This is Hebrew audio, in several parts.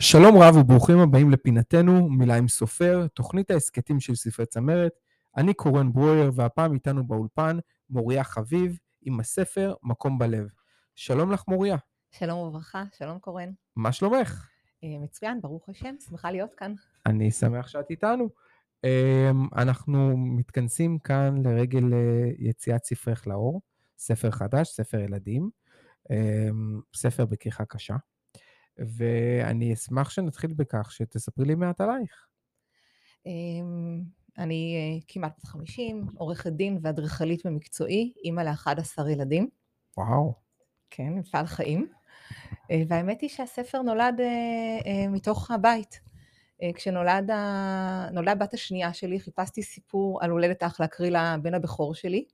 שלום רב וברוכים הבאים לפינתנו, מילה עם סופר, תוכנית ההסכתים של ספרי צמרת. אני קורן ברויר, והפעם איתנו באולפן מוריה חביב עם הספר מקום בלב. שלום לך מוריה. שלום וברכה, שלום קורן. מה שלומך? אה, מצוין, ברוך השם, שמחה להיות כאן. אני שמח שאת איתנו. אמ, אנחנו מתכנסים כאן לרגל אה, יציאת ספרך לאור, ספר חדש, ספר ילדים, אמ, ספר בכריכה קשה. ואני אשמח שנתחיל בכך שתספרי לי מעט עלייך. אמ, אני אה, כמעט בת 50, עורכת דין ואדריכלית במקצועי, אימא ל-11 ילדים. וואו. כן, מפעל חיים. אה, והאמת היא שהספר נולד אה, מתוך הבית. כשנולד בת השנייה שלי, חיפשתי סיפור על הולדת האח להקריא לבן הבכור שלי,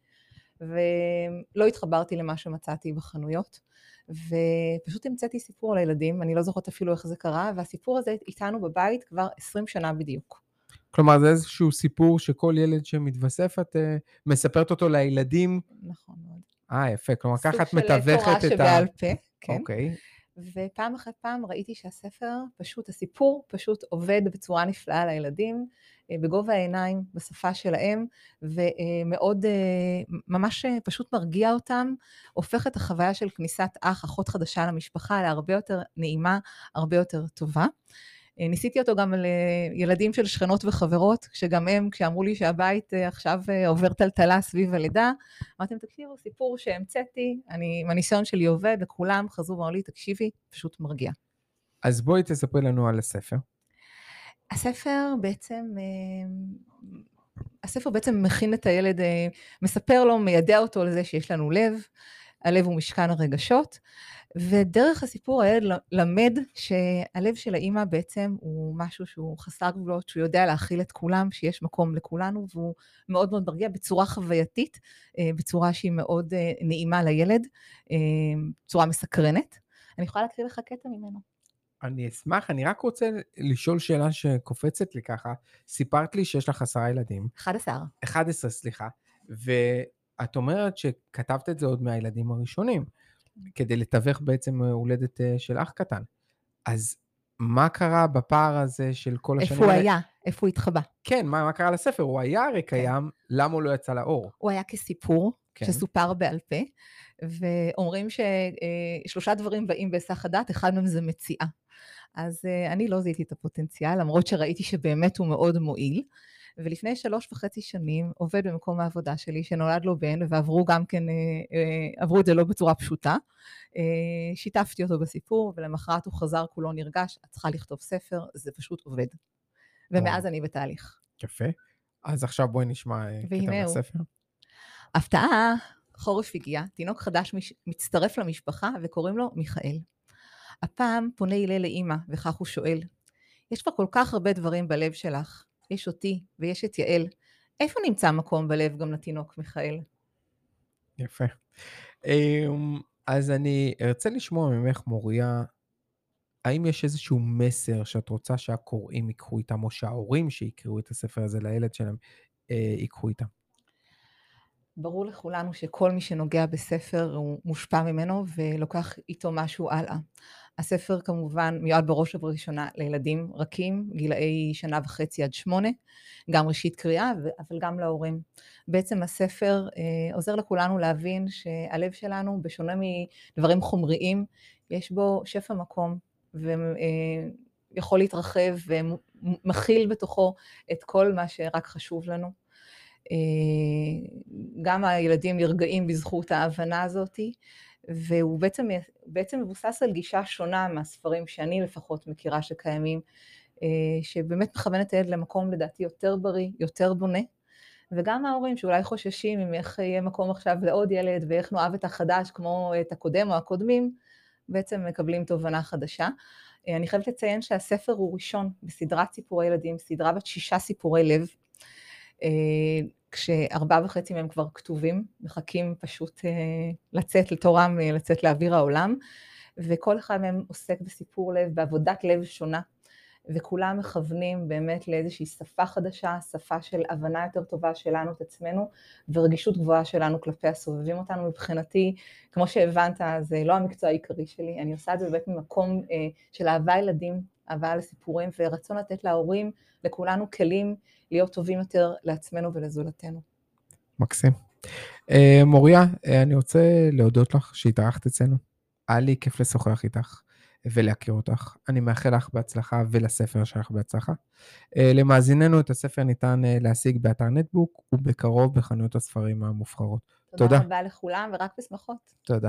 ולא התחברתי למה שמצאתי בחנויות. ופשוט המצאתי סיפור על הילדים, אני לא זוכרת אפילו איך זה קרה, והסיפור הזה איתנו בבית כבר 20 שנה בדיוק. כלומר, זה איזשהו סיפור שכל ילד שמתווסף, את uh, מספרת אותו לילדים. נכון מאוד. אה, יפה. כלומר, ככה את מתווכת את ה... סוג של תורה שבעל פה, כן. אוקיי. ופעם אחרי פעם ראיתי שהספר, פשוט, הסיפור פשוט עובד בצורה נפלאה לילדים. אה, בגובה העיניים, בשפה שלהם, ומאוד, אה, ממש אה, פשוט מרגיע אותם, הופך את החוויה של כניסת אח, אחות חדשה למשפחה להרבה יותר נעימה, הרבה יותר טובה. ניסיתי אותו גם לילדים של שכנות וחברות, שגם הם, כשאמרו לי שהבית עכשיו עובר טלטלה סביב הלידה, אמרתם, תקשיבו, סיפור שהמצאתי, אני, עם הניסיון שלי עובד, וכולם חזרו ואמרו לי, תקשיבי, פשוט מרגיע. אז בואי תספרי לנו על הספר. הספר בעצם, אה, הספר בעצם מכין את הילד, אה, מספר לו, מיידע אותו על זה שיש לנו לב, הלב הוא משכן הרגשות, ודרך הסיפור הילד למד שהלב של האימא בעצם הוא משהו שהוא חסר גבולות, שהוא יודע להכיל את כולם, שיש מקום לכולנו, והוא מאוד מאוד מרגיע בצורה חווייתית, אה, בצורה שהיא מאוד נעימה לילד, בצורה מסקרנת. אני יכולה להקריא לך קטע ממנו. אני אשמח, אני רק רוצה לשאול שאלה שקופצת לי ככה. סיפרת לי שיש לך עשרה ילדים. 11. 11, סליחה. ואת אומרת שכתבת את זה עוד מהילדים הראשונים, כדי לתווך בעצם הולדת אה, של אח קטן. אז מה קרה בפער הזה של כל השנים איפה הוא היה? איפה הוא התחבא? כן, מה, מה קרה לספר? הוא היה הרי כן. קיים, כן. למה הוא לא יצא לאור? הוא היה כסיפור, כן. שסופר בעל פה, ואומרים ששלושה אה, דברים באים בהיסח הדעת, אחד מהם זה מציאה. אז אני לא זיהיתי את הפוטנציאל, למרות שראיתי שבאמת הוא מאוד מועיל. ולפני שלוש וחצי שנים עובד במקום העבודה שלי, שנולד לו בן, ועברו גם כן, uh, uh, עברו את זה לא בצורה פשוטה. Uh, שיתפתי אותו בסיפור, ולמחרת הוא חזר כולו נרגש, את צריכה לכתוב ספר, זה פשוט עובד. ומאז אני בתהליך. יפה. אז עכשיו בואי נשמע קטע מהספר. הפתעה, חורף הגיע, תינוק חדש מצטרף למשפחה וקוראים לו מיכאל. הפעם פונה הלל לאימא, וכך הוא שואל, יש כבר כל כך הרבה דברים בלב שלך. יש אותי ויש את יעל. איפה נמצא מקום בלב גם לתינוק מיכאל? יפה. אמ, אז אני ארצה לשמוע ממך, מוריה, האם יש איזשהו מסר שאת רוצה שהקוראים ייקחו איתם, או שההורים שיקראו את הספר הזה לילד שלהם, אה, ייקחו איתם? ברור לכולנו שכל מי שנוגע בספר הוא מושפע ממנו ולוקח איתו משהו הלאה. הספר כמובן מיועד בראש ובראשונה לילדים רכים, גילאי שנה וחצי עד שמונה, גם ראשית קריאה, אבל גם להורים. בעצם הספר אה, עוזר לכולנו להבין שהלב שלנו, בשונה מדברים חומריים, יש בו שפע מקום, ויכול אה, להתרחב ומכיל בתוכו את כל מה שרק חשוב לנו. אה, גם הילדים נרגעים בזכות ההבנה הזאתי. והוא בעצם, בעצם מבוסס על גישה שונה מהספרים שאני לפחות מכירה שקיימים, אה, שבאמת מכוון את הילד למקום לדעתי יותר בריא, יותר בונה, וגם ההורים שאולי חוששים אם איך יהיה מקום עכשיו לעוד ילד ואיך נאהב את החדש כמו את הקודם או הקודמים, בעצם מקבלים תובנה חדשה. אה, אני חייבת לציין שהספר הוא ראשון בסדרת סיפורי ילדים, סדרה בת שישה סיפורי לב. כשארבעה וחצי מהם כבר כתובים, מחכים פשוט אה, לצאת לתורם, אה, לצאת לאוויר העולם, וכל אחד מהם עוסק בסיפור לב, בעבודת לב שונה, וכולם מכוונים באמת לאיזושהי שפה חדשה, שפה של הבנה יותר טובה שלנו את עצמנו, ורגישות גבוהה שלנו כלפי הסובבים אותנו. מבחינתי, כמו שהבנת, זה לא המקצוע העיקרי שלי, אני עושה את זה באמת ממקום אה, של אהבה ילדים, אהבה לסיפורים ורצון לתת להורים, לכולנו כלים להיות טובים יותר לעצמנו ולזולתנו. מקסים. אה, מוריה, אה, אני רוצה להודות לך שהתארחת אצלנו. היה לי כיף לשוחח איתך ולהכיר אותך. אני מאחל לך בהצלחה ולספר שלך בהצלחה. אה, למאזיננו, את הספר ניתן להשיג באתר נטבוק ובקרוב בחנויות הספרים המובחרות. תודה. תודה רבה לכולם ורק בשמחות. תודה.